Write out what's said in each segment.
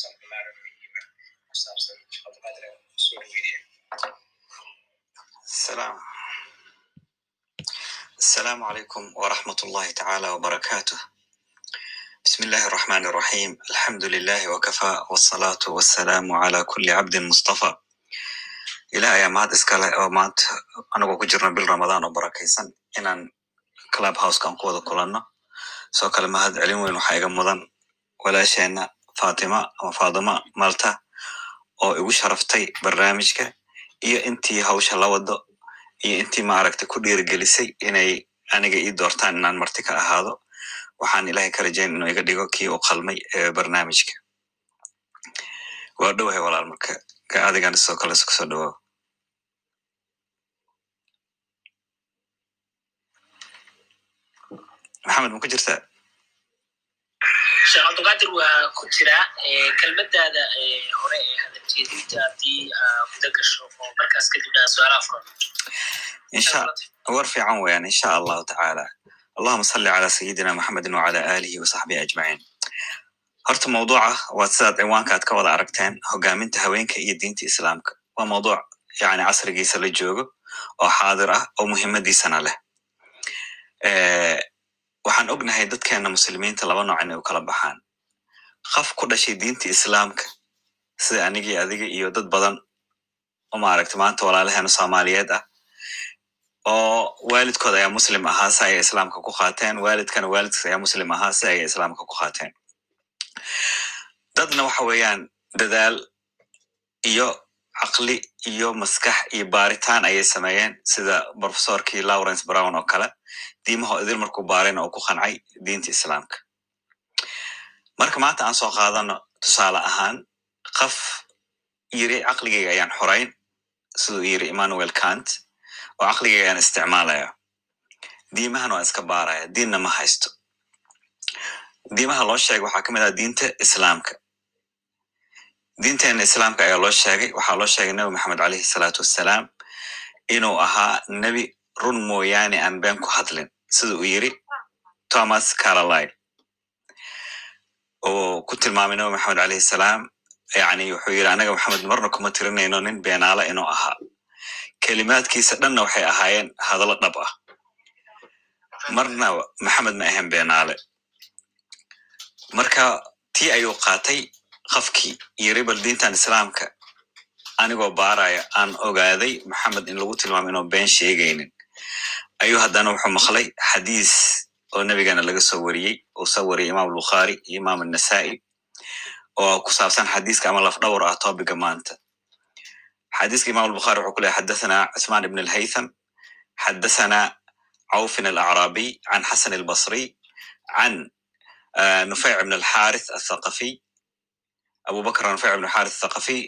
saabsanaa muhiima ku saabsan shaqadqadra soo dhaweynayo asalaamu calaykum waraxmat ullahi tacaala wabarakaatuh bismi illahi araxmaan iraxiim alxamdu lilahi wakafa wasalaatu wasalaamu cala kuli cabdin mustafa ilah ayaa mahad iskale oo maanta anagoo ku jirno bil ramadaan oo barakaysan inaan club housekan ku wada kulanno. Soo kale mahad celin weyn waxaa iga mudan walaasheena fatima ama fadima malta oo igu sharaftay barnaamijka. Iyo intii hawsha la wado iyo intii maaragte ku dhiirgelisay inay aniga ii doortaan inaan marti ka ahaado waxaan ilahay ka rajayn inuu iga dhigo kii u qalmay barnaamijka. Waa dhowahay walaal marka adigan sidoo kale isku soo dhawaa maxamed ma ku jirtaa? Sheekh cabdulqaadir waa ku jira kelmadaada hore ee hadaljeedinta haddii guda gasho oo markaas kadibna su'aalaha furan war fiican weeyaan insha allahu tacaala. Allahuma salli cala sayidina maxamedin wacala aalihi wasaxbihi ajmaciin horta mawduuca waa sidaad ciwaankaad ka wada aragteen hogaaminta haweenka iyo diinta islaamka. Waa mawduuc yani casrigiisa la joogo oo xaadir ah oo muhiimadiisana leh waxaan ognahay dadkeena muslimiinta laba nooc inay u kala baxaan. Qaf ku dhashay diinta islaamka sida anigii adiga iyo dad badan oo maaragta maanta walaalaheena soomaaliyeed ah oo waalidkood ayaa muslim ahaa si ayay islaamka ku qaateen. Waalidkana waalidkiis ayaa muslim ahaa si ayay islaamka ku qaateen. Dadna waxa weeyaan dadaal iyo caqli iyo maskax iyo baaritaan ayay sameeyeen sida professorkii lawrence brown oo kale. Diimaho idil markuu baarayna oo ku qancay diinta islaamka. Marka maanta aan soo qaadano tusaale ahaan qaf yiri caqligayga ayaan xorayn siduu yiri emmanuel kant oo caqligayga ayaan isticmaalaya diimahan waa iska baaraya diinna ma haysto. Diimaha loo sheegay waxaa ka mid ah diinta islaamka diinteena islaamka ayaa loo sheegay. Waxaa loo sheegay nebi maxamed caleyhi salaatu wassalaam inuu ahaa nebi run mooyaane aan been ku hadlin. Sida uu yiri thomas caroline oo ku tilmaamay nebi maxamed caleyhi salaam yani wuxuu yiri anaga maxamed marna kuma tirinayno nin beenaala inuu ahaa. Kelimaadkiisa dhanna waxay ahaayeen hadallo dhab ah. Marna maxamed ma ahan beenaale. Marka tii ayuu qaatay qafkii yiri bal diintan islaamka anigoo baaraya aan ogaaday maxamed in lagu tilmaamo inuu been sheegaynin. Ayuu haddana wuxuu maqlay xadiis oo nebigana laga soo wariyey uu soo wariyey imaam albukhaari iyo imaam annasa'i oo ku saabsan xadiiska ama laf dhowr ah tobiga maanta. Xadiiska imam albukhaari wuxuu ku lehay xadathana ibn alhaytham xadathana cawfin alacraabiy can xasan albasriy can nufayc ibn alxarith athaqafiy abubakr nufayc ibn alxarith athaqafiy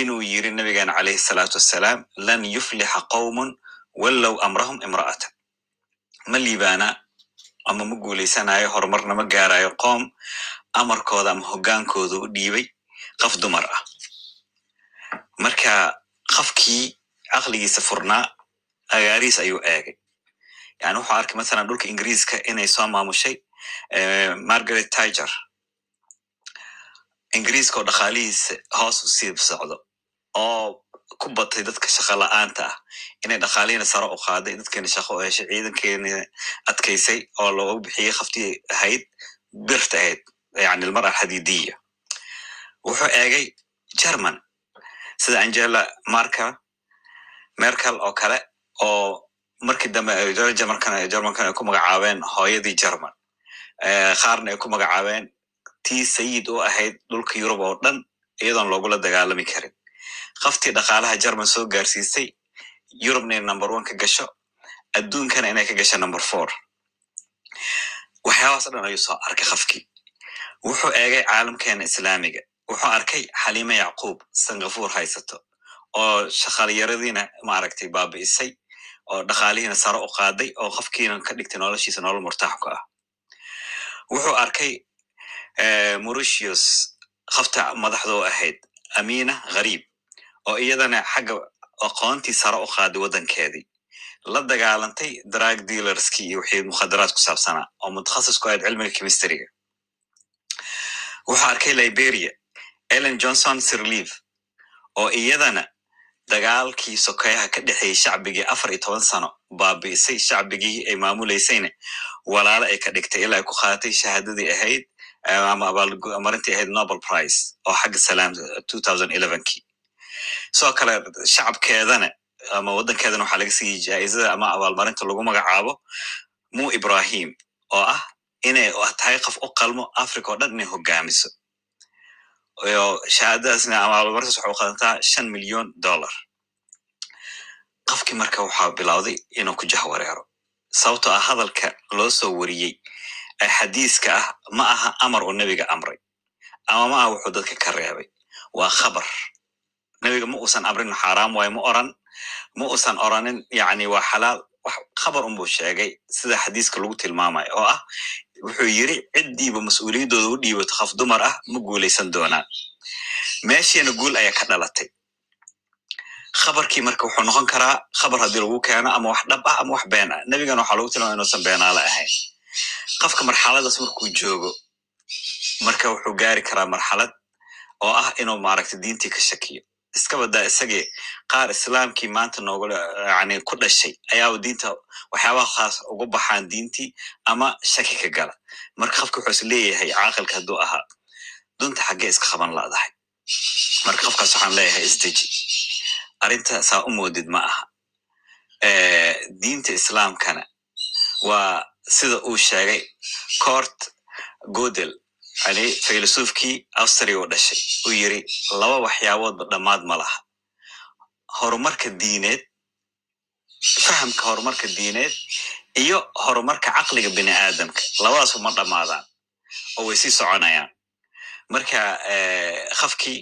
inuu yiri nabigeena calayhi salaatu wassalaam lan yuflixa qowmun wallow amrahum imra'atan. Ma liibaana ama ma guulaysanayo horumarna ma gaarayo qoom amarkooda ama hoggaankooda u dhiibay qaf dumar ah. Marka qafkii caqligiisa furnaa agaariis ayuu eegay. Yani wuxuu arkay mathalan dhulka ingiriiska inay soo maamushay margaret tiger ingiriiska oo dhaqaalihiisa hoos u socdo oo ku batay dadka shaqa la'aanta ah. Inay dhaqaalihiina sare u qaaday dadkeena shaqo u ciidankeena adkaysay oo loogu bixiyey khaftii ahayd birta ahayd yani almara alxadidiya wuxuu eegay german sida angela markel merkel oo kale oo markii dambe germankan ay ku magacaabeen hooyadii german. Qaarna ay ku magacaabeen tii sayid u ahayd dhulka yurub oo dhan iyadoon loogula dagaalami karin. Qaftii dhaqaalaha german soo gaarsiisay yurubna in number one ka gasho adduunkana inay ka gasho number four. Waxyaabaas dhan ayuu soo arkay qafkii wuxuu eegay caalamkeena islaamiga. Wuxuu arkay xaliime yacquub sangafuur haysato oo shaqaalyaradiina maaragtay baabi'isay oo dhaqaalihiina sare u qaaday oo qofkiina ka dhigtay noloshiisa nolol murtaax ku ah. Wuxuu arkay mauritius qafta madaxda u ahayd amina gharib oo iyadana xagga aqoontii sare u qaaday waddankeedii la dagaalantay drug dealerskii iyo wixii mukhadaraad ku saabsanaa oo mutakhasis ku ahayd cilmiga chemistryga. Wuxuu arkay liberia ellen johnson sirleaf oo iyadana dagaalkii sokeyaha ka dhexeeyey shacbigii afar iyo toban sano baabi'isay shacbigii ay maamuleysayna walaalo ay ka dhigtay ilaa ay ku qaadatay shahaadadii ahayd ama abaalmarintii ahayd nobel prize oo xagga salaam kii. Sidoo kale shacabkeedana ama waddankeedana waxaa laga siiyey jaa'izada ama abaalmarinta lagu magacaabo mu ibrahim oo ah inay tahay qof u qalmo africa oo dhan inay hogaamiso. Shahaadadaasna ama abaalmarintaas waxay u qadantaa shan milyon dollar. Qofkii marka waxaa bilowday inuu ku jahwareero sababtoo ah hadalka loo soo wariyey xadiiska ah ma aha amar uu nebiga amray ama ma aha wuxuu dadka ka reebay. Waa khabar. Nebiga ma uusan amrin xaaraam waayo ma oran ma uusan oranin yani waa xalaal. Wax khabar unbuu sheegay sida xadiiska lagu tilmaamayo oo ah wuxuu yiri ciddiiba mas'uuliyaddooda u dhiibato qof dumar ah ma guulaysan doonaan. Meeshiina guul ayaa ka dhalatay. Khabarkii marka wuxuu noqon karaa khabar haddii lagu keeno ama wax dhab ah ama wax been ah. Nebigana waxaa lagu tilmaama inuusan beenaale ahayn qofka marxaladaas markuu joogo marka wuxuu gaari karaa marxalad oo ah inuu maaragtay diintii ka shakiyo. Iska badaa isagii qaar islaamkii maanta noogula yani ku dhashay ayaaba diinta waxyaabaha khaas ugu baxaan diintii ama shaki ka gala. Marka qofka wuxuu is caaqilka hadduu ahaa dunta xaggee iska qaban ladahay. Marka qofkaas waxaan leeyahay isdeji arrinta saa u moodid ma aha. Diinta islaamkana waa sida uu sheegay cort godel yani filosoofkii austria u dhashay uu yiri laba waxyaaboodba dhammaad ma laha. Horumarka diineed fahamka horumarka diineed iyo horumarka caqliga bini aadamka labadaasu ma dhammaadaan oo way sii soconayaan. Marka qafkii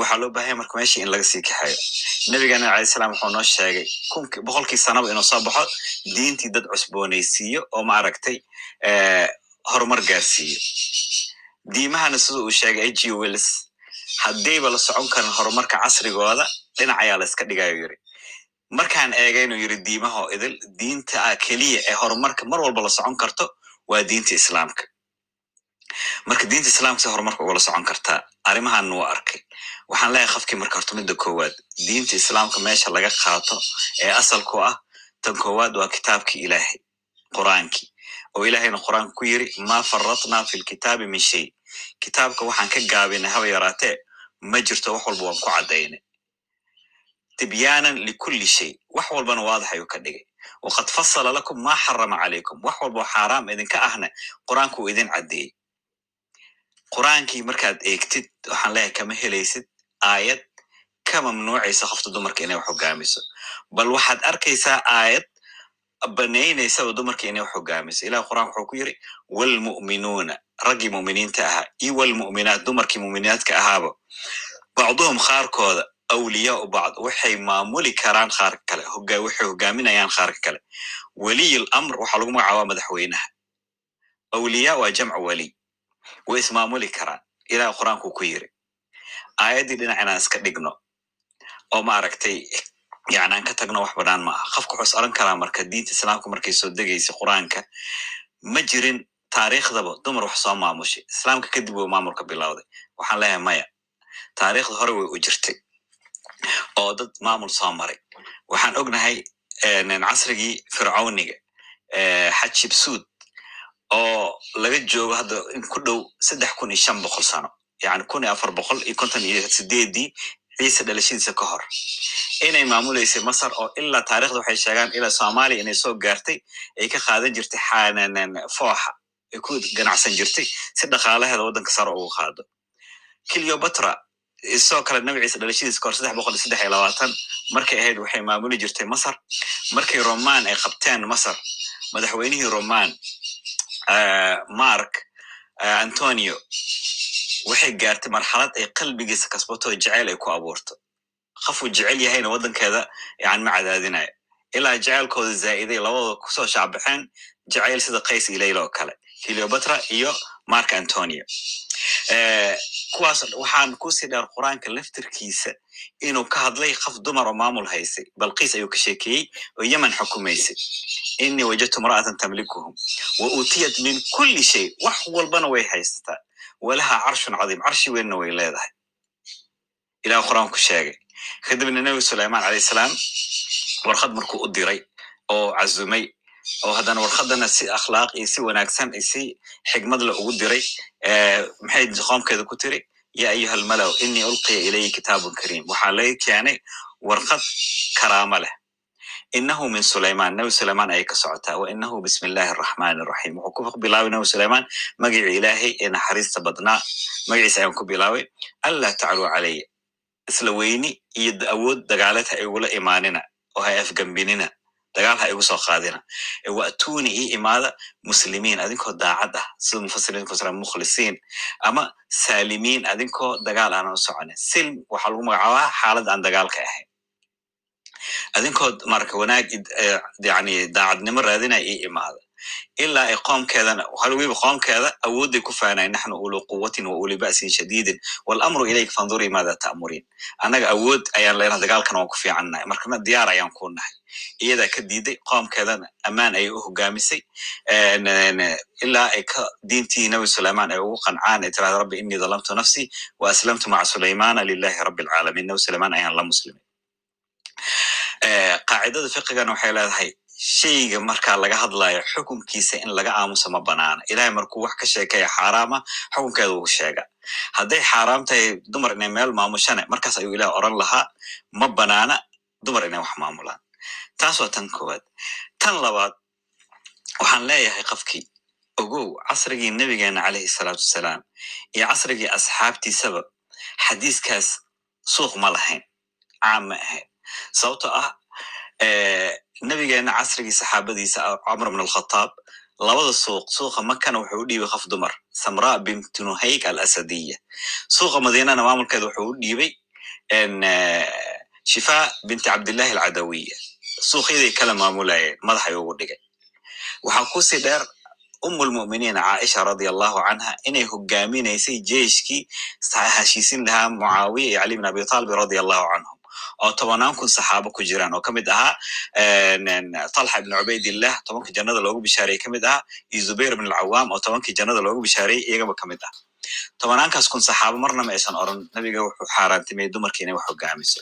waxaa loo bahanya marka meeshii in laga sii kaxeeyo. Nebigana alay salam wuxuu noo sheegay boqolkii sanaba inuu soo baxo diintii dad cusboonaysiiyo oo ma aragtay horumar gaarsiiyo. Diimahana sida uu sheegay ag wills haddayba la socon karin horumarka casrigooda dhinac ayaa la iska dhigayo yiri markaan eegay inuu yiri diimaho idil diinta keliya ee horumarka mar walba la socon karto waa diinta islaamka marka diinta islaamka si horumarka ugala socon kartaa arrimahan waa arkay. Waxaan leeyahay qofkii marka horta midda koowaad diinta islaamka meesha laga qaato ee asalku ah tan koowaad waa kitaabkii ilaahay qur'aankii. Oo ilaahayna qur'aanka ku yiri ma faratna fi lkitaabi min shay. Kitaabka waxaan ka gaabinay haba yaraatee ma jirto wax walba waan ku caddaynay. Tibyaanan likulli shay wax walbana waadax ayuu ka dhigay. Waqad fasala lakum ma xarama calaykum. Wax walbo xaaraam idinka ahna qur'aanka uu idin caddeeyey qur'aankii markaad eegtid waxaan leeyahay kama helaysid aayad ka mamnuucaysa qofta dumarka inay wax hogaamiso bal waxaad arkaysaa aayad banaynaysaa dumarka inay wax hogaamiso ilah qur'aanka wuxuu ku yiri walmu'minuuna raggii mu'miniinta ahaa iyo walmu'minaat dumarkii mu'minaadka ahaaba. Bacduhum qaarkooda awliyaau bacd waxay maamuli karaan qaarka kale waxay hogaaminayaan qaarka kale. Weliyul amr waxaa lagu magacaabaa madaxweynaha. Awliya waa jamcu weliy way ismaamuli karaan. Ilah qur'aanku ku yiri aayaddii dhinac inaan iska dhigno oo maaragtay yani aan ka tagno wax banaan ma aha qofka wuxuu is oran karaa marka diinta islaamka markay soo degaysay qur'aanka ma jirin taariikhdaba dumar wax soo maamushay. Islaamka kadib wuu maamulka bilowday. Waxaan leeyahay maya taariikhda hore way u jirtay oo dad maamul soo maray. Waxaan ognahay casrigii fircawniga xajibsuud oo laga joogo hadda in ku dhow saddex kun iyo shan boqol sano yani kun iyo afar boqol iyo konton iyo sideedii ciise dhalashadiisa ka hor. Inay maamuleysay masar oo ilaa taarikhda waxay sheegaan ilaa soomaaliya inay soo gaartay ay ka qaadan jirtay fooxa ay ku ganacsan jirtay si dhaqaalaheeda waddanka sare ugu qaado. Cleopatra isoo kale nabi ciise dhalashadiisa kahor saddex boqol iyo saddex iyo labaatan markay ahayd waxay maamuli jirtay masar. Markay roman ay qabteen masar madaxweynihii roman mark antonio waxay gaartay marxalad ay qalbigiisa kasbato jeceyl ay ku abuurto. Qofuu jecel yahayna waddankeeda yani ma cadaadinayo. Ilaa jeceylkooda zaa'iday labadooda ku soo shaacbaxeen jeceyl sida qays ilayla oo kale cleopatra iyo mark antonio. Kuwaas waxaan ku sii dheer qur'aanka laftirkiisa inuu ka hadlay qof dumar oo maamul haysay balqiis ayuu ka sheekeeyey oo yemen xukumaysay inii wajadtu imra'atan tamlikuhum wa uutiyat min kulli shay wax walbana way haysataa walaha carshun cadiim carshi weynna way leedahay ilah qur'aanku sheegay kadibna nebi sulaymaan calayh salaam warqad markuu u diray oo cazumay oo haddana warqadana si akhlaaq iyo si wanaagsan iyo si xigmad le ugu diray maxay qoomkeeda ku tiri ya ayuha almalaw inii ulqiya ilayhi kitaabun kariim waxaa laga keenay warqad karaamo leh inahu min sulayman nebi sulayman ayay ka socotaa wa inahu bismi illahi araxmani araxiim wuxuu ku bilaabay nebi sulayman magicii ilaahay ee naxariista badnaa magaciisa ayaan ku bilaabay anlaa tacluu calaya isla weyni iyo awood dagaaleed ha igula imaanina oo ha afgambinina dagaal ha igu soo qaadina. Wa'tuuni ii imaada muslimiin adinkoo daacad ah sida mufasiriin fasira mukhlisiin ama saalimiin adinkoo dagaal aanan u soconin. Silm waxaa lagu magacaabaa xaalad aan dagaalka ahayn. Adinkoo marka wanaag yani daacadnimo raadinaya ii imaada ilaa ay qoomkeedana weliba qoomkeeda awoodday ku faanay naxnu ulu quwatin wa uli ba'sin shadiidin walamru ilayka fandurii maada ta'muriin annaga awood ayaan leenaha dagaalkana waan ku fiicannahay markana diyaar ayaan ku nahay iyadaa ka diiday qoomkeedana ammaan ayay u hogaamisay ilaa ay ka diintii nabi sulayman ay ugu qancaan ay tirahda rabbi inii dalamtu nafsi wa aslamtu maca sulaymana lilahi rabbi alcaalamiin nabi sulayman ayaan la muslimay qaacidada fiqigana waxay leedahay shayga markaa laga hadlayo xukunkiisa in laga aamusa ma banaana ilahay markuu wax ka sheekaya xaaraama xukunkeeda uu sheega hadday xaaraam tahay dumar inay meel maamushane markaas ayuu ilaah oran lahaa ma banaana dumar inay wax maamulaan. Taas waa tan koowaad. Tan labaad waxaan leeyahay qofkii ogow casrigii nebigeena calayhi salaatu wasalaam iyo casrigii asxaabtiisaba xadiiskaas suuq ma lahayn caam ma ahayn. Sababtoo ah nebigeena casrigii saxaabadiisa cumar bn alkhataab labada suuq suuqa makana wuxuu u dhiibay qof dumar samra bint nuhayk al asadiya suuqa madiinana maamulkeeda wuxuu u dhiibay shifa binti cabdillahi alcadawiya suuqyaday kala maamulayeen madaxay ugu dhigay. Waxaa ku sii dheer umulmu'miniin caaisha radia allahu canha inay hogaaminaysay jeiskii heshiisin lahaa mucaawiya iyo cali bin abi talib radia allahu canhum oo tobanaan kun saxaabo ku jiraan oo ka mid ahaa talxa ibn cubaydillah tobankii jannada loogu bishaareyey ka mid ahaa iyo zubayr ibn alcawaam oo tobankii jannada loogu bishaareyey iyagaba ka mid ah. Tobanaankaas kun saxaabo marna ma aysan oran nabiga wuxuu xaaraantimay dumarkii inay wax hogaamiso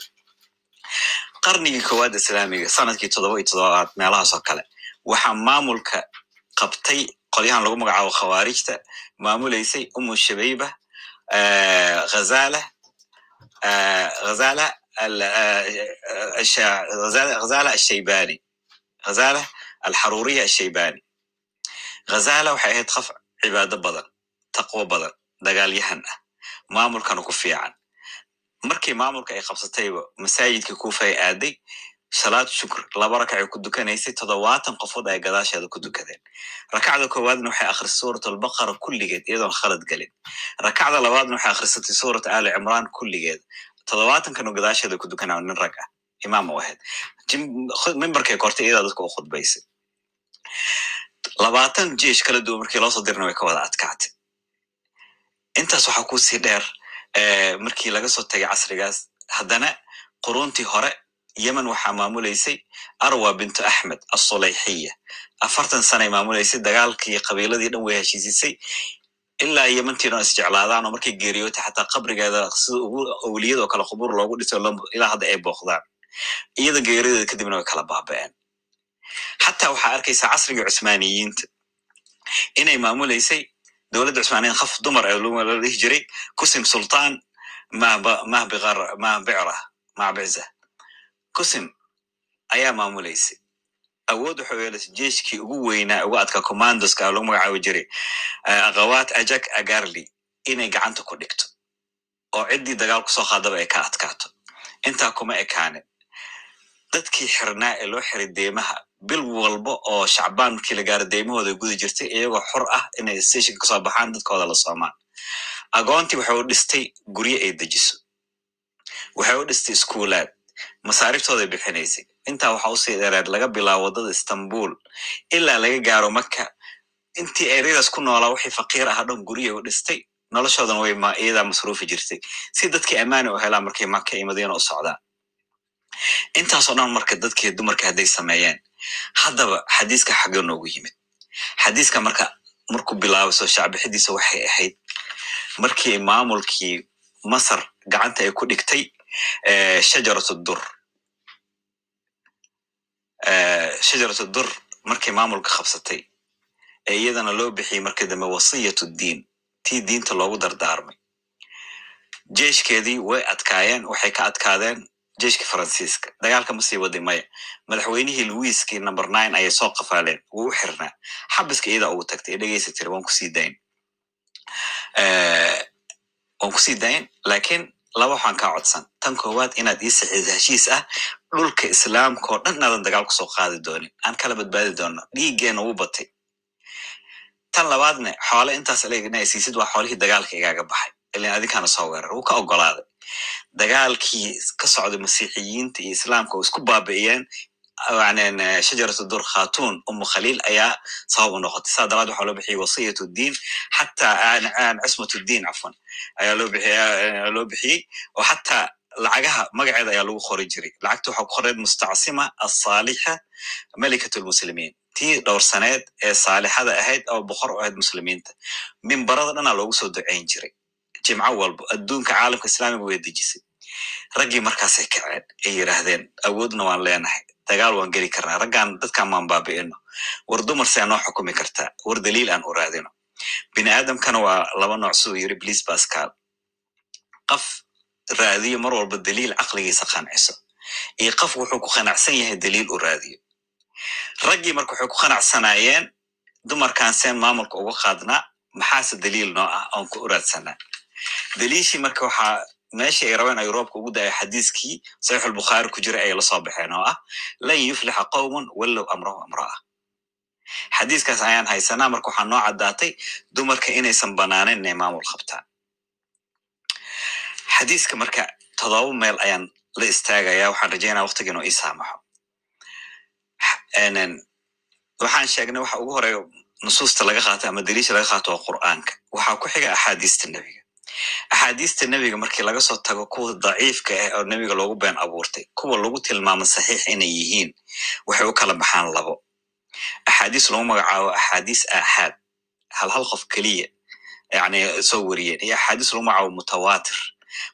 qarnigii koowaad islaamiga sannadkii toddoba iyo toddobaad meelahaas oo kale waxaa maamulka qabtay qolyahan lagu magacaabo khawaarijta maamulaysay umu shabayba ghazala ghazala ashaybani ghazala alxaruriya ashaybani ghazala waxay ahayd qof cibaado badan taqwo badan dagaalyahan ah maamulkana ku fiican markii maamulka ay qabsatayba masaajidka kuufa ay aaday salaad shukr laba rakacay ku dukanaysay toddobaatan qofood ay gadaasheeda ku dukadeen rakacda koowaadna waxay akhrisay suurat albaqara kulligeed iyadoon khalad gelin rakacda labaadna waxay akhrisatay suurat ali cimraan kulligeed toddobaatankanu gadaasheeda ku dukanaa nin rag ah imaam u ahayd mimbarkay kortay iyadaa dadka u khudbaysay labaatan jeesh kala duwan markii loosoo dirna way ka wada adkaatay intaas waxaa ku sii dheer markii laga soo tagay casrigaas haddana quruntii hore yemen waxaa maamulaysay arwa bintu axmed assulayxiya afartan sanay maamulaysay dagaalkii qabiiladii dhan way heshiisisay ilaa yementii dhan isjeclaadaan oo markay geeriyootay xataa qabrigeeda sida ugu owliyadoo kale qubuur loogu dhiso ilaa hadda ay booqdaan iyada geerideeda kadibna way kala baaba'een xataa waxaa arkaysaa casrigii cusmaaniyiinta inay maamulaysay dowladda cusmaaniyiin qof dumar ee la dhihi jiray kusim sultaan mahbicra mahbicza kusim ayaa maamulaysay awood waxau yeelasay jeeshkii ugu weynaa ugu adkaa commandoska lagu magacaabi jiray akhawaat ajak agarli inay gacanta ku dhigto oo ciddii dagaal ku soo qaadaba ay ka adkaato. Intaa kuma ekaanin dadkii xirnaa ee loo xiray deemaha bil walba oo shacbaan markii la gaaro deemahooda gudi jirtay iyagoo xor ah inay stationka ka soo baxaan dadkooda la soomaan. Agoontii waxay u dhistay guryo ay dejiso waxay u dhistay iskuulaad masaariftooday bixinaysay intaa waxaa u sii dheereed laga bilaabo waddada istanbul ilaa laga gaaro maka intii eryadaas ku noolaa wixii faqiir aha dhan guriyay u dhistay noloshoodan way iyadaa masruufi jirtay. Si dadkii ammaani u helaan markay maka iyo u socdaan. Intaasoo dhan marka dadkii dumarka hadday sameeyeen haddaba xadiiska xagga noogu yimid. Xadiiska marka markuu bilaabayso shacbixidiisa waxay ahayd markii maamulkii masar gacanta ay ku dhigtay shajaratu dur shajaratu dur markii maamulka qabsatay ee iyadana loo bixiyey markii dambe wasiyatu diin tii diinta loogu dardaarmay. Jeeshkeedii way adkaayeen waxay ka adkaadeen jeeshkii faransiiska. Dagaalka ma sii maya. Madaxweynihii louiskii number nine ayay soo qafaaleen. Wuu u xirnaa. Xabiska iyada ugu tagtay ee dhegeysa waan ku sii dayn. Waan ku sii dayn laakiin laba waxaan kaa codsan. Tan koowaad inaad ii saxiido heshiis ah dhulka islaamka oo dhan inaadan dagaal ku soo qaadi doonin. Aan kala badbaadi doono dhiiggeena ugu batay. Tan labaadne xoole intaas alegna siisid waa xoolihii dagaalka igaaga baxay. Ilan adinkaana soo weerar wuu ka ogolaaday. Dagaalkii ka socday masiixiyiinta iyo islaamka oo isku baabi'iyeen shajaratu dur khatun umu khaliil ayaa sabab u noqotay. Saa daraad waxaa loo bixiyey wasiyat diin xataa cismat diin cafwan ayaa loo bixiyey oo xataa lacagaha magaceeda ayaa lagu qori jiray. Lacagta waxaa ku qoreed mustacsima asaalixa melikat lmuslimiin tii dhowrsaneed ee saalixada ahayd oo boqor u ahayd muslimiinta. Mimbarada dhanaa loogu soo ducayn jiray. Jimco walbo adduunka caalamka islaamiga way dejisay. Raggii markaasay kaceen ay yidhaahdeen awoodna waan leenahay dagaal waan geli karnaa raggaan dadkan maan baabi'ino war dumar see noo xukumi kartaa war daliil aan u raadino. Bini aadamkana waa laba nooc siduu yiri bliis bascal qof raadiyo mar walba daliil caqligiisa qanciso. Iyo qof wuxuu ku qanacsan yahay daliil u raadiyo. Raggii marka waxay ku qanacsanaayeen dumarkan seen maamulka uga qaadnaa maxaase daliil noo ah oon ku uraadsanaa daliishii marka waxaa meeshii ay rabeen ay roobka ugu da'ay xadiiskii saxiixulbukhaari ku jira ayay la soo baxeen oo ah lan yuflixa qowmun wallow amrahu amra'a xadiiskaas ayaan haysanaa marka waxaa noo caddaatay dumarka inaysan banaanen inay maamul qabtaan xadiiska marka todoba meel ayaan la istaagaya waxaan rajaynaa waqtiga inuu ii saamaxo waxaan sheegnay waxa ugu horreeya nusuusta laga qaato ama daliisha laga qaato waa qur'aanka waxaa ku xiga axaadiista nebiga axaadiista nebiga markii laga soo tago kuwa daciifka ah oo nebiga loogu been abuurtay kuwa lagu tilmaamo saxiix inay yihiin waxay u kala baxaan labo. Axaadiis lagu magacaabo axaadiis aaxaad hal hal qof keliya yani soo wariyeen iyo axaadiis lagu magacaabo mutawatir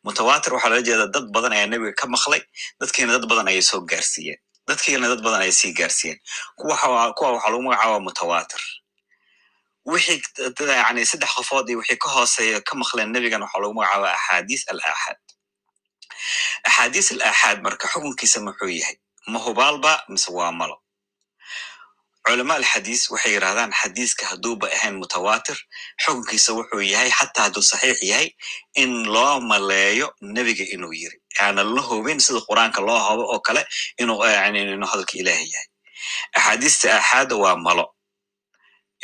mutawatir waxaa lala jeedaa dad badan ayaa nebiga ka maqlay dadkiina dad badan ayay soo gaarsiiyeen dadkiina dad badan ayay sii gaarsiiyeen. Kuwa waxaa lagu magacaaba mutawatir wixii yani saddex qofood iyo wixii ka hooseeya ka maqleen nebigan waxaa lagu magacaaba axaadiis al aaxaad axaadiis al aaxaad marka xukunkiisa muxuu yahay? Ma hubaalba mise waa malo? Culama alxadiis waxay yidhahdaan xadiiska hadduuba ahayn mutawatir xukunkiisa wuxuu yahay xataa hadduu saxiix yahay in loo maleeyo nebiga inuu yiri. Aanan la hubin sida qur'aanka loo hobo oo kale inuu hadalka ilaahi yahay. Axaadiista aaxaada waa malo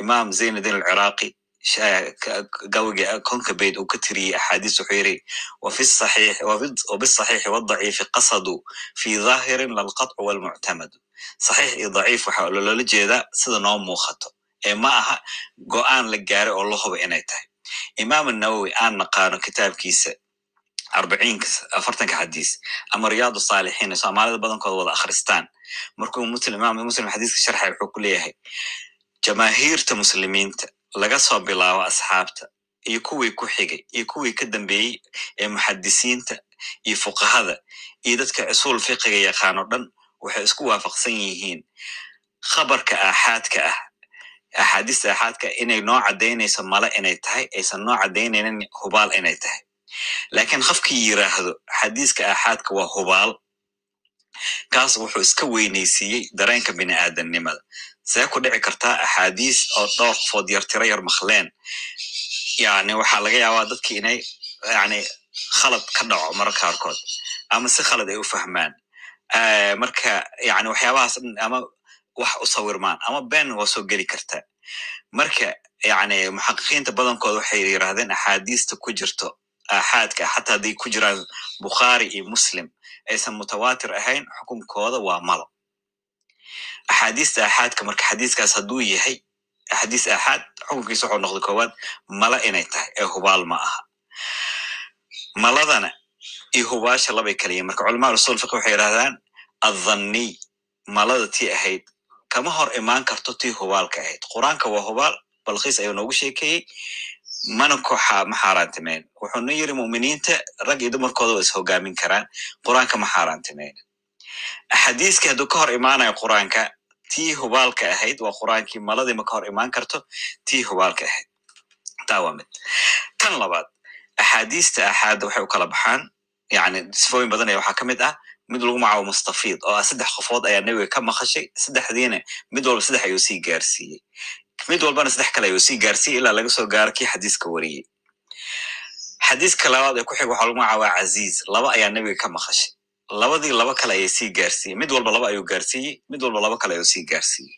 imaam zaynuddin alciraaqi konka bayd uu ka tiriyey axaadiis wuxuu yiri wabisaxiixi wadaciifi qasadu fi dhaahirin lalqatcu walmuctamadu saxiix iyo daciif waxa loola jeedaa sida noo muuqato ee ma aha go'aan la gaaray oo la huba inay tahay imaam nawowi aan naqaano kitaabkiisa arbaciinka afartanka xadiis ama riyaadu saalixiin soomaalida badankooda wada akhristaan markuu muslim imaam muslim xadiiska sharxay wuxuu ku leeyahay jamaahiirta muslimiinta laga soo bilaabo asxaabta iyo kuwii ku xigay iyo kuwii ka dambeeyey ee muxadisiinta iyo fuqahada iyo dadka cusuul fiqiga yaqaano dhan waxay isku waafaqsan yihiin khabarka aaxaadka ah axaadiista aaxaadka inay noo caddaynayso male inay tahay aysan noo caddaynaynin hubaal inay tahay. Laakiin qofkii yiraahdo xadiiska aaxaadka waa hubaal kaas wuxuu iska weynaysiiyey dareenka bini aadamnimada see ku dhici kartaa axaadiis oo dhowr qofood yar tiro yar makleen yani waxaa laga yaabaa dadki inay yani khalad ka dhaco mararka qaarkood ama si khalad ay u fahmaan. Marka yani waxyaabahaas ama wax u sawirmaan ama ben waa soo geli kartaa marka yani muxaqiqiinta badankooda waxay yirahdeen axaadiista ku jirto aaxaadka xataa hadday ku jiraan bukhaari iyo muslim aysan mutawatir ahayn xukunkooda waa malo axaadiista aaxaadka marka xadiiskaas hadduu yahay axaadiis aaxaad xukunkiisa wuxuu noqday koowaad mala inay tahay ee hubaal ma aha. Maladana iyo hubaasha labay kala yihiin marka culamaa usul fiqi waxay yidhahdaan adhanniy malada tii ahayd kama hor imaan karto tii hubaalka ahayd. Qur'aanka waa hubaal balkiis ayuu noogu sheekeeyey mana koxa ma xaaraantimeyn wuxuuna yiri mu'miniinta rag iyo dumarkooda waa is hogaamin karaan qur'aanka ma xaaraantimeyn axaadiiskii hadduu ka hor imaanayo qur'aanka tii hubaalka ahayd waa qur'aankii maladii ma ka hor imaan karto tii hubaalka ahayd. Taa waa mid. Tan labaad axaadiista axaadda waxay u kala baxaan. Yani sifooyin badan ee waxaa ka ah. Mid lagu magacaabo mustafiid oo ah saddex qofood ayaa nebiga ka maqashay. Saddexdiina mid walba saddex ayuu sii gaarsiiyey. Mid walbana saddex kale ayuu sii gaarsiiyey ilaa laga soo gaaro kii xadiiska wariyey. Xadiiska labaad ee ku xig waxaa lagu magacaabaa caziiz laba ayaa nebiga ka maqashay labadii laba kale ayay sii gaarsiiyey mid walba laba ayuu gaarsiiyey mid walba laba kale ayuu sii gaarsiiyey.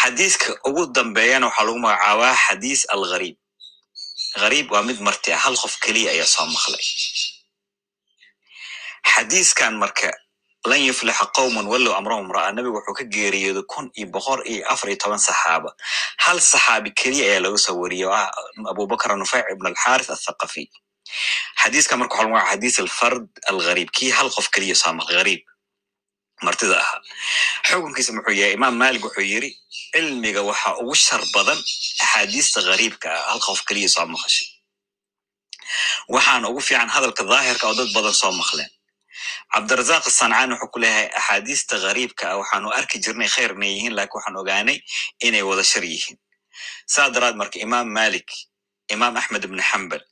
Xadiiska ugu dambeeyana waxaa lagu magacaabaa xadiis alghariib ghariib waa mid marti ah hal qof keliya ayaa soo maqlay. Xadiiskan marka lan yuflixa qowman wallow amrahum ra'a. Nabigu wuxuu ka geeriyooday kun iyo boqor iyo afar iyo toban saxaaba. Hal saxaabi keliya ayaa laga soo ah abubakr nufeyc ibn alxaris athaqafi xadiiska marka waxa lagu magaca xadiis alfard alghariib kii hal qof keliya soo maqlay ghariib martida ahaa xukunkiisa muxuu yahay imaam malik wuxuu yiri cilmiga waxa ugu shar badan axaadiista ghariibka ah hal qof keliya soo maqashay waxaana ugu fiican hadalka daahirka oo dad badan soo maqleen cabdirazaq asancaan wuxuu ku leeyahay axaadiista ghariibka ah waxaanu arki jirnay khayr inay yihiin laakiin waxaan ogaanay inay wada shar yihiin saa daraad marka imaam malik imaam axmed ibn xambal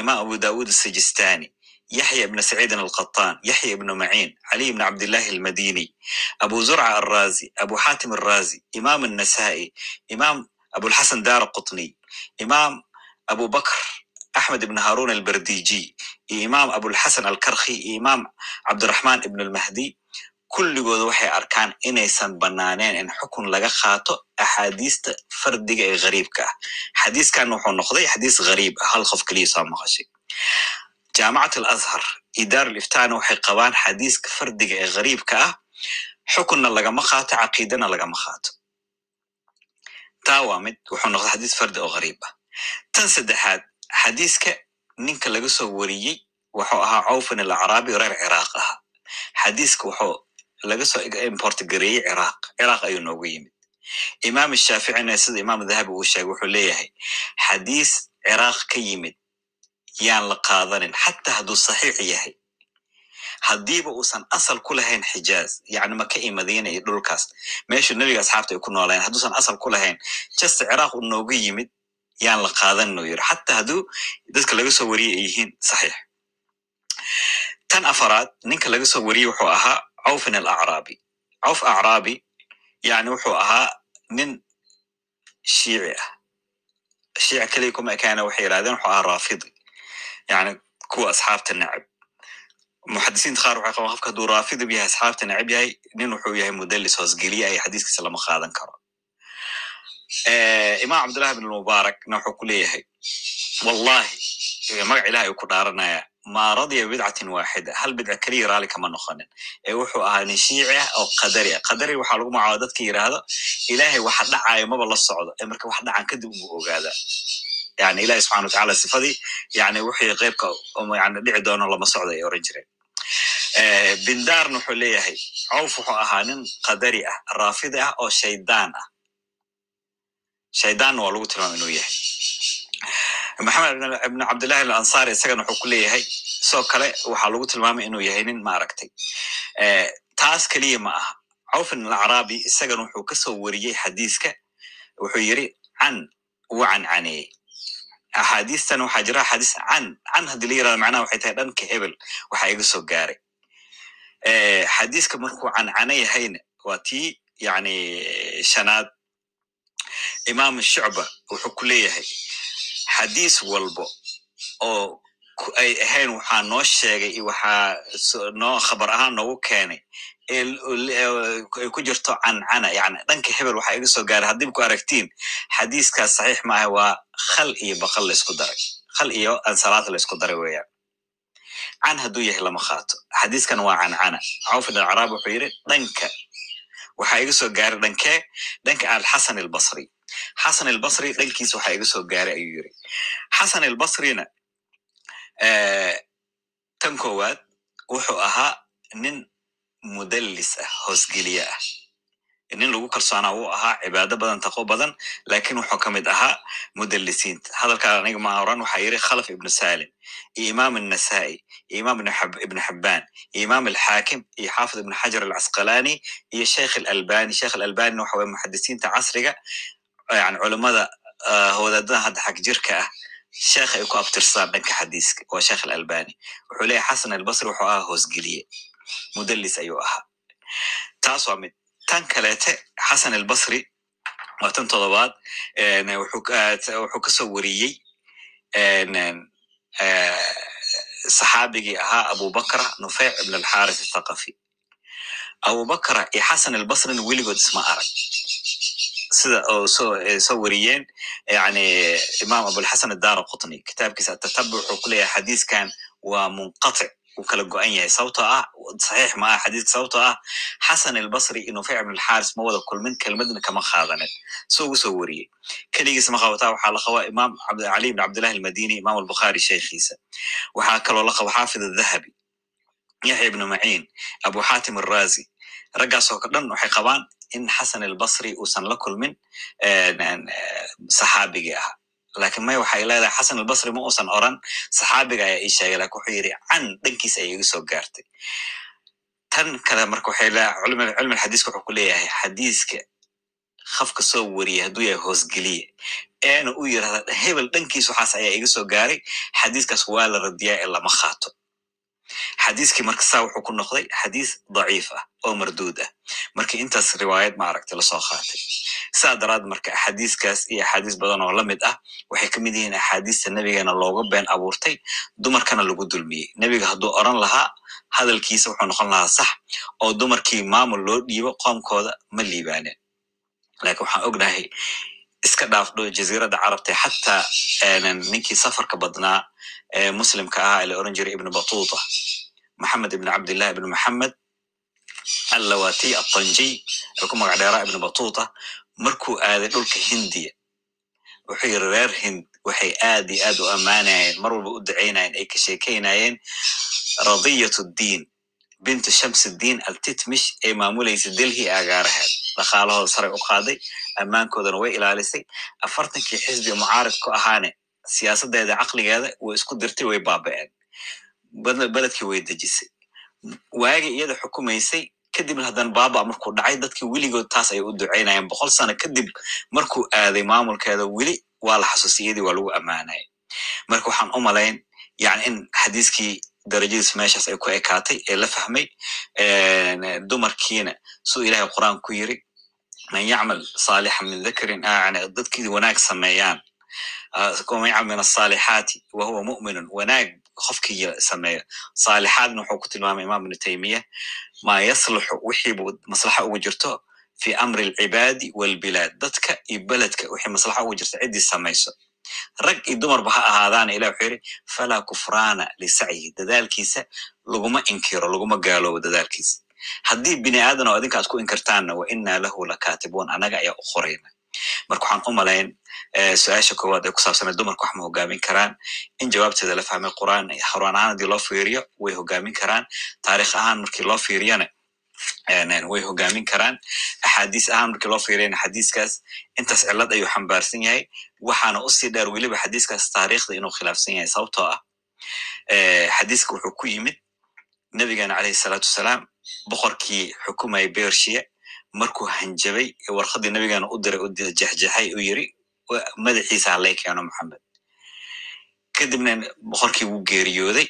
imam abu dawud asijistani yaxya ibn saciidin alqataan yaxya ibn maciin caliy ibn cabdillahi almadini abu zurca alrazi abu xatim alrazi imam annasai imam abulxasan dara qutni imam abu bakr axmed ibn harun alberdiji iyo imam abulxasan alkarkhi iyo imam cabdiraxman ibn almahdi kulligood waxay arkaan inaysan banaaneen in xukun laga qaato axaadiista fardiga ee ghariibka ah. Xadiiskan wuxuu noqday xadiis ghariib ah hal qof keliya soo maqashay. Jaamacat alazhar iyo daar aliftana waxay qabaan xadiiska fardiga ee ghariibka ah xukunna lagama qaato caqiidana lagama qaato. Taa waa mid wuxuu noqday xadiis fardi oo ghariib ah. Tan saddexaad xadiiska ninka laga soo wariyey wuxuu ahaa cawfan alacraabi reer ciraaq ahaa. Xadiiska wuxuu laga soo importgareeyey ciraaq ciraaq ayuu noogu yimid. Imaam shaaficina sida imaam dahabi uu sheegay wuxuu leeyahay xadiis ciraaq ka yimid yaan la qaadanin xataa hadduu saxiix yahay. Haddiiba uusan asal ku lahayn xijaaz yani maka iyo iyo dhulkaas meeshu nebiga asxaabta ay ku noolayeen hadduusan asal ku lahayn just ciraaq uu noogu yimid yaan la qaadanin uu yiri xataa hadduu dadka laga soo wariyey ay yihiin saxiix. Tan afaraad ninka laga soo wariyey wuxuu ahaa cawfin alacraabi cawf acraabi yani wuxuu ahaa nin shiici ah. Shiici keliya kuma ekaana waxay yidhahdeen wuxuu ahaa raafidi. Yani kuwa asxaabta necab. Muxadisiinta qaar waxay qabaan qofka hadduu raafidib yahay asxaabta necab yahay nin wuxuu yahay mudalis hoosgeliye ay xadiiskiisa lama qaadan karo. Imaam cabdullahi bin mubaarakna wuxuu ku leeyahay wallahi magac ilahay uu ku dhaaranaya ma radya bidcatin waaxida hal bidca keliya raali kama noqonin. Ee wuxuu ahaa nin shiici ah oo qadari ah. Qadari waxaa lagu magacaaba dadka yidhaahdo ilaahay waxa dhacayo maba la socdo. Ee marka wax dhacan kadib ugu ogaadaa yani ilahi subxana watacaala sifadii yani wixii qeybka yani dhici doono lama socdo ay oran jireen bindarna wuxuu leeyahay cawf wuxuu ahaa nin qadari ah raafidi ah oo shaydaan ah. Shaydaanna waa lagu tilmaama inuu yahay maxamed ibn cabdillahi alansari isagana wuxuu ku leeyahay sidoo kale waxaa lagu tilmaamay inuu yahay nin maaragtay. Taas keliya ma aha. Cawfin alacraabi isagana wuxuu ka soo wariyey xadiiska. Wuxuu yiri can uu cancaneeyey axaadiistan waxaa jira axaadiis can can haddii la yiraahdo macnaha waxay tahay dhanka hebel waxa iga soo gaaray. Xadiiska markuu cancane yahayna waa tii yani shanaad. Imaam shucba wuxuu ku leeyahay xadiis walbo oo ay ahayn waxaa noo sheegay iyo waxaa noo khabar ahaan noogu keenay ay ku jirto cancana yani dhanka hebel waxaa iga soo gaaray. Haddiiba ku aragtiin xadiiskaas saxiix maaha waa khal iyo baqal laysku daray. Khal iyo ansalaata laysku daray weeyaan. Can hadduu yahay lama qaato. Xadiiskan waa cancana cawfin alcaraab wuxuu yidhi dhanka waxaa iga soo gaaray dhankee dhanka alxasan albasri xasan albasri dhalkiisa waxa iga soo gaaray ayuu yiri xasan albasrina eh, tan koowaad wuxuu ahaa nin mudallis ah hoosgeliye ah. Nin lagu kalsoonaa wuu ahaa cibaado badan taqo badan laakiin wuxuu ka mid ahaa mudallisiinta. Hadalkaa aniga maa oran waxaa yiri khalaf ibnu salim iyo imaam annasaa'i iyo imaam ibnu xabbaan iyo imaam alxaakim iyo xaafid ibnu xajar alcasqalaani iyo sheikh alalbani. Sheikh alalbanina waxa weye muxadisiinta casriga yani culimada wadaadada hadda xag jirka ah sheekh ay ku abtirsadaan dhanka xadiiska waa sheekh alalbani. Wuxuu leeyahy xasan albasri wuxuu ahaa hoosgeliye mudalis ayuu ahaa. Taas waa mid. Tan kaleete xasan albasri waa tan todobaad wuxuu ka soo wariyey saxaabigii ahaa abubakra nufeyc ibn alxaris athaqafi abubakra iyo xasan albasrina weligood isma arag sida oo soo wariyeen yani imaam abulxasan adara qutni kitaabkiisa atatabuc wuxuu ku leeyahay xadiiskan waa munqatic uu kala go-an yahay sababtoo ah saxiix ma ah xadiiska sababtoo ah xasan albasri iyo nufeyc ibn alxaris ma wada kulmin kelmadna kama qaadanin so ugu soo wariyey keligiis ma qabataa waxaa la qabaa imaam cali ibn cabdillahi almadini imaam albukhaari sheekhiisa waxaa kaloo la qaba xaafid adahabi yaxya ibnu maciin abu xatim arrazi raggaasoo ka dhan waxay qabaan in xasan albasri uusan la kulmin saxaabigii ahaa laakiin may waxay leedahay xasan albasri ma uusan oran saxaabiga ayaa ii sheegay laakiin wuxuu yidhi can dhankiisa ay iga soo gaartay tan kale marka waxay leedahay cilmi alxadiiska wuxuu ku leeyahay xadiiska qafka soo wariyay hadduu yahay hoosgeliye eena u yirahda hebel dhankiis waxaas ayaa iga soo gaaray xadiiskaas waa la radiyaa ee lama qaato xadiiskii marka saa wuxuu ku noqday xadiis daciif ah oo marduud ah. Marka intaas riwaayad maaragtay la soo qaatay. Saa daraad marka axaadiiskaas iyo axaadiis badan oo la mid ah waxay ka mid yihiin axaadiista nebigeena looga been abuurtay dumarkana lagu dulmiyey. Nebiga hadduu oran lahaa hadalkiisa wuxuu noqon lahaa sax oo dumarkii maamul loo dhiibo qoomkooda ma liibaaneen. Lakin waxaan ognahay iska dhaafdho jaziiradda carabta xataa ninkii safarka badnaa ee muslimka ahaa la oran jiray ibnu batuta maxamed ibn cabdillah ibn maxamed allawati atanjiy ee ku magac dheeraa ibnu batuta markuu aaday dhulka hindiya wuxuu yiri reer hind waxay aad iyo aad u ammaanayeen mar walba u ducaynayeen ay ka sheekaynayeen radiyat ddiin bintu shamsuddiin altitmish ee maamulaysa delhi agaaraheed dhaqaalahooda saray u qaaday ammaankoodana way ilaalisay. Afartankii xisbi mucaarid ku ahaane siyaasadeeda caqligeeda way isku dirtay way baaba'een. Beledkii way dejisay. Waagi iyada xukumaysay kadibna haddana baaba markuu dhacay dadkii weligood taas ayay u ducaynayeen boqol sano kadib markuu aaday maamulkeeda weli waa la xasuusay iyadii waa lagu ammaanaya marka waxaan u malayn yani in xadiiskii darajadiis meeshaas ay ku ekaatay ee la fahmay dumarkiina suu ilahay qur'aan ku yiri man yacmal saalixa min dakarin yani dadkii wanaag sameeyaan man yacmal min asaalixaati wa huwa mu'minun wanaag qofkii sameeyo. Saalixaadna wuxuu ku tilmaamay imaam ibnu taymiya maa yasluxu wixii maslaxa ugu jirto fi amri alcibaadi walbilaad dadka iyo beledka wixii maslaxa ugu jirta ciddii samayso rag iyo dumarba ha ahaadaana ilah wuxuu yidhi falaa kufraana lisacyihi. Dadaalkiisa laguma inkiro laguma gaaloobo dadaalkiisa. Haddii bini aadan oo adinka aad ku inkirtaanna wa inaa lahu lakatibuun annaga ayaa u qorayna. Marka waxaan u malayn su'aasha koowaad ee ku saabsanay dumarka wax ma hogaamin karaan. In jawaabteeda la fahmay qur'aan horaan ahaan haddii loo fiiriyo way hogaamin karaan. Taarikh ahaan markii loo fiiriyana way hogaamin karaan. Axaadiis ahaan markii loo fiiriyana xadiiskaas intaas cillad ayuu xambaarsan yahay waxaana u sii dheer weliba xadiiskaas taariikhda inuu khilaafsan yahay sababtoo ah xadiiska wuxuu ku yimid nebigeena caleyhi salaatu wasalaam boqorkii xukumaya bershiya markuu hanjabay warqadii nebigeena u diray u jexjexay u yiri madaxiisa halay keeno maxamed kadibna boqorkii wuu geeriyooday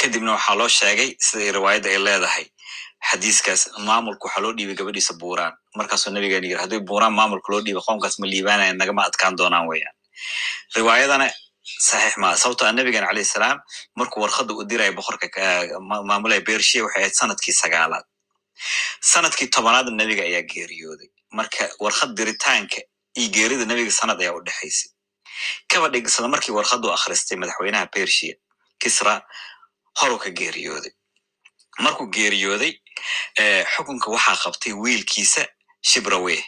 kadibna waxaa loo sheegay sida riwaayadda ay leedahay xadiiskaas maamulka waxaa loo dhiibay gabadhiisa buuraan. Markaasuu nebigeena yiri haddii buuraan maamulka loo dhiibay qoomkaas ma liibaanayan nagama adkaan doonaan weyaan riwaayadana saxiix maa sababto a nebigeena calayhi salaam markuu warqadda u diraya boqorka maamulaya bershiya waxay ahayd sannadkii sagaalaad. Sanadkii tobanaadna nebiga ayaa geeriyooday. Marka warqad diritaanka iyo geerida nebiga sanad ayaa u dhexaysay kaba dhigsada markii warqaddu akhristay madaxweynaha bershiya kisra horuu ka geeriyooday markuu geeriyooday xukunka waxaa qabtay wiilkiisa shibraweh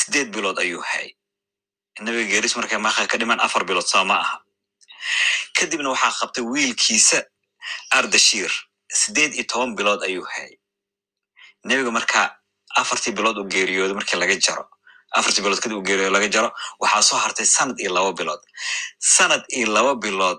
sideed bilood ayuu hayay nebiga geeris markay maqa ka dhiman afar bilood soo ma aha. Kadibna waxaa qabtay wiilkiisa ardashir. Sideed iyo toban bilood ayuu hayay nebiga markaa afartii bilood uu geeriyoodo markii laga jaro afartii bilood kadib uu geeriyoodo laga jaro waxaa soo hartay sanad iyo laba bilood. Sanad iyo laba bilood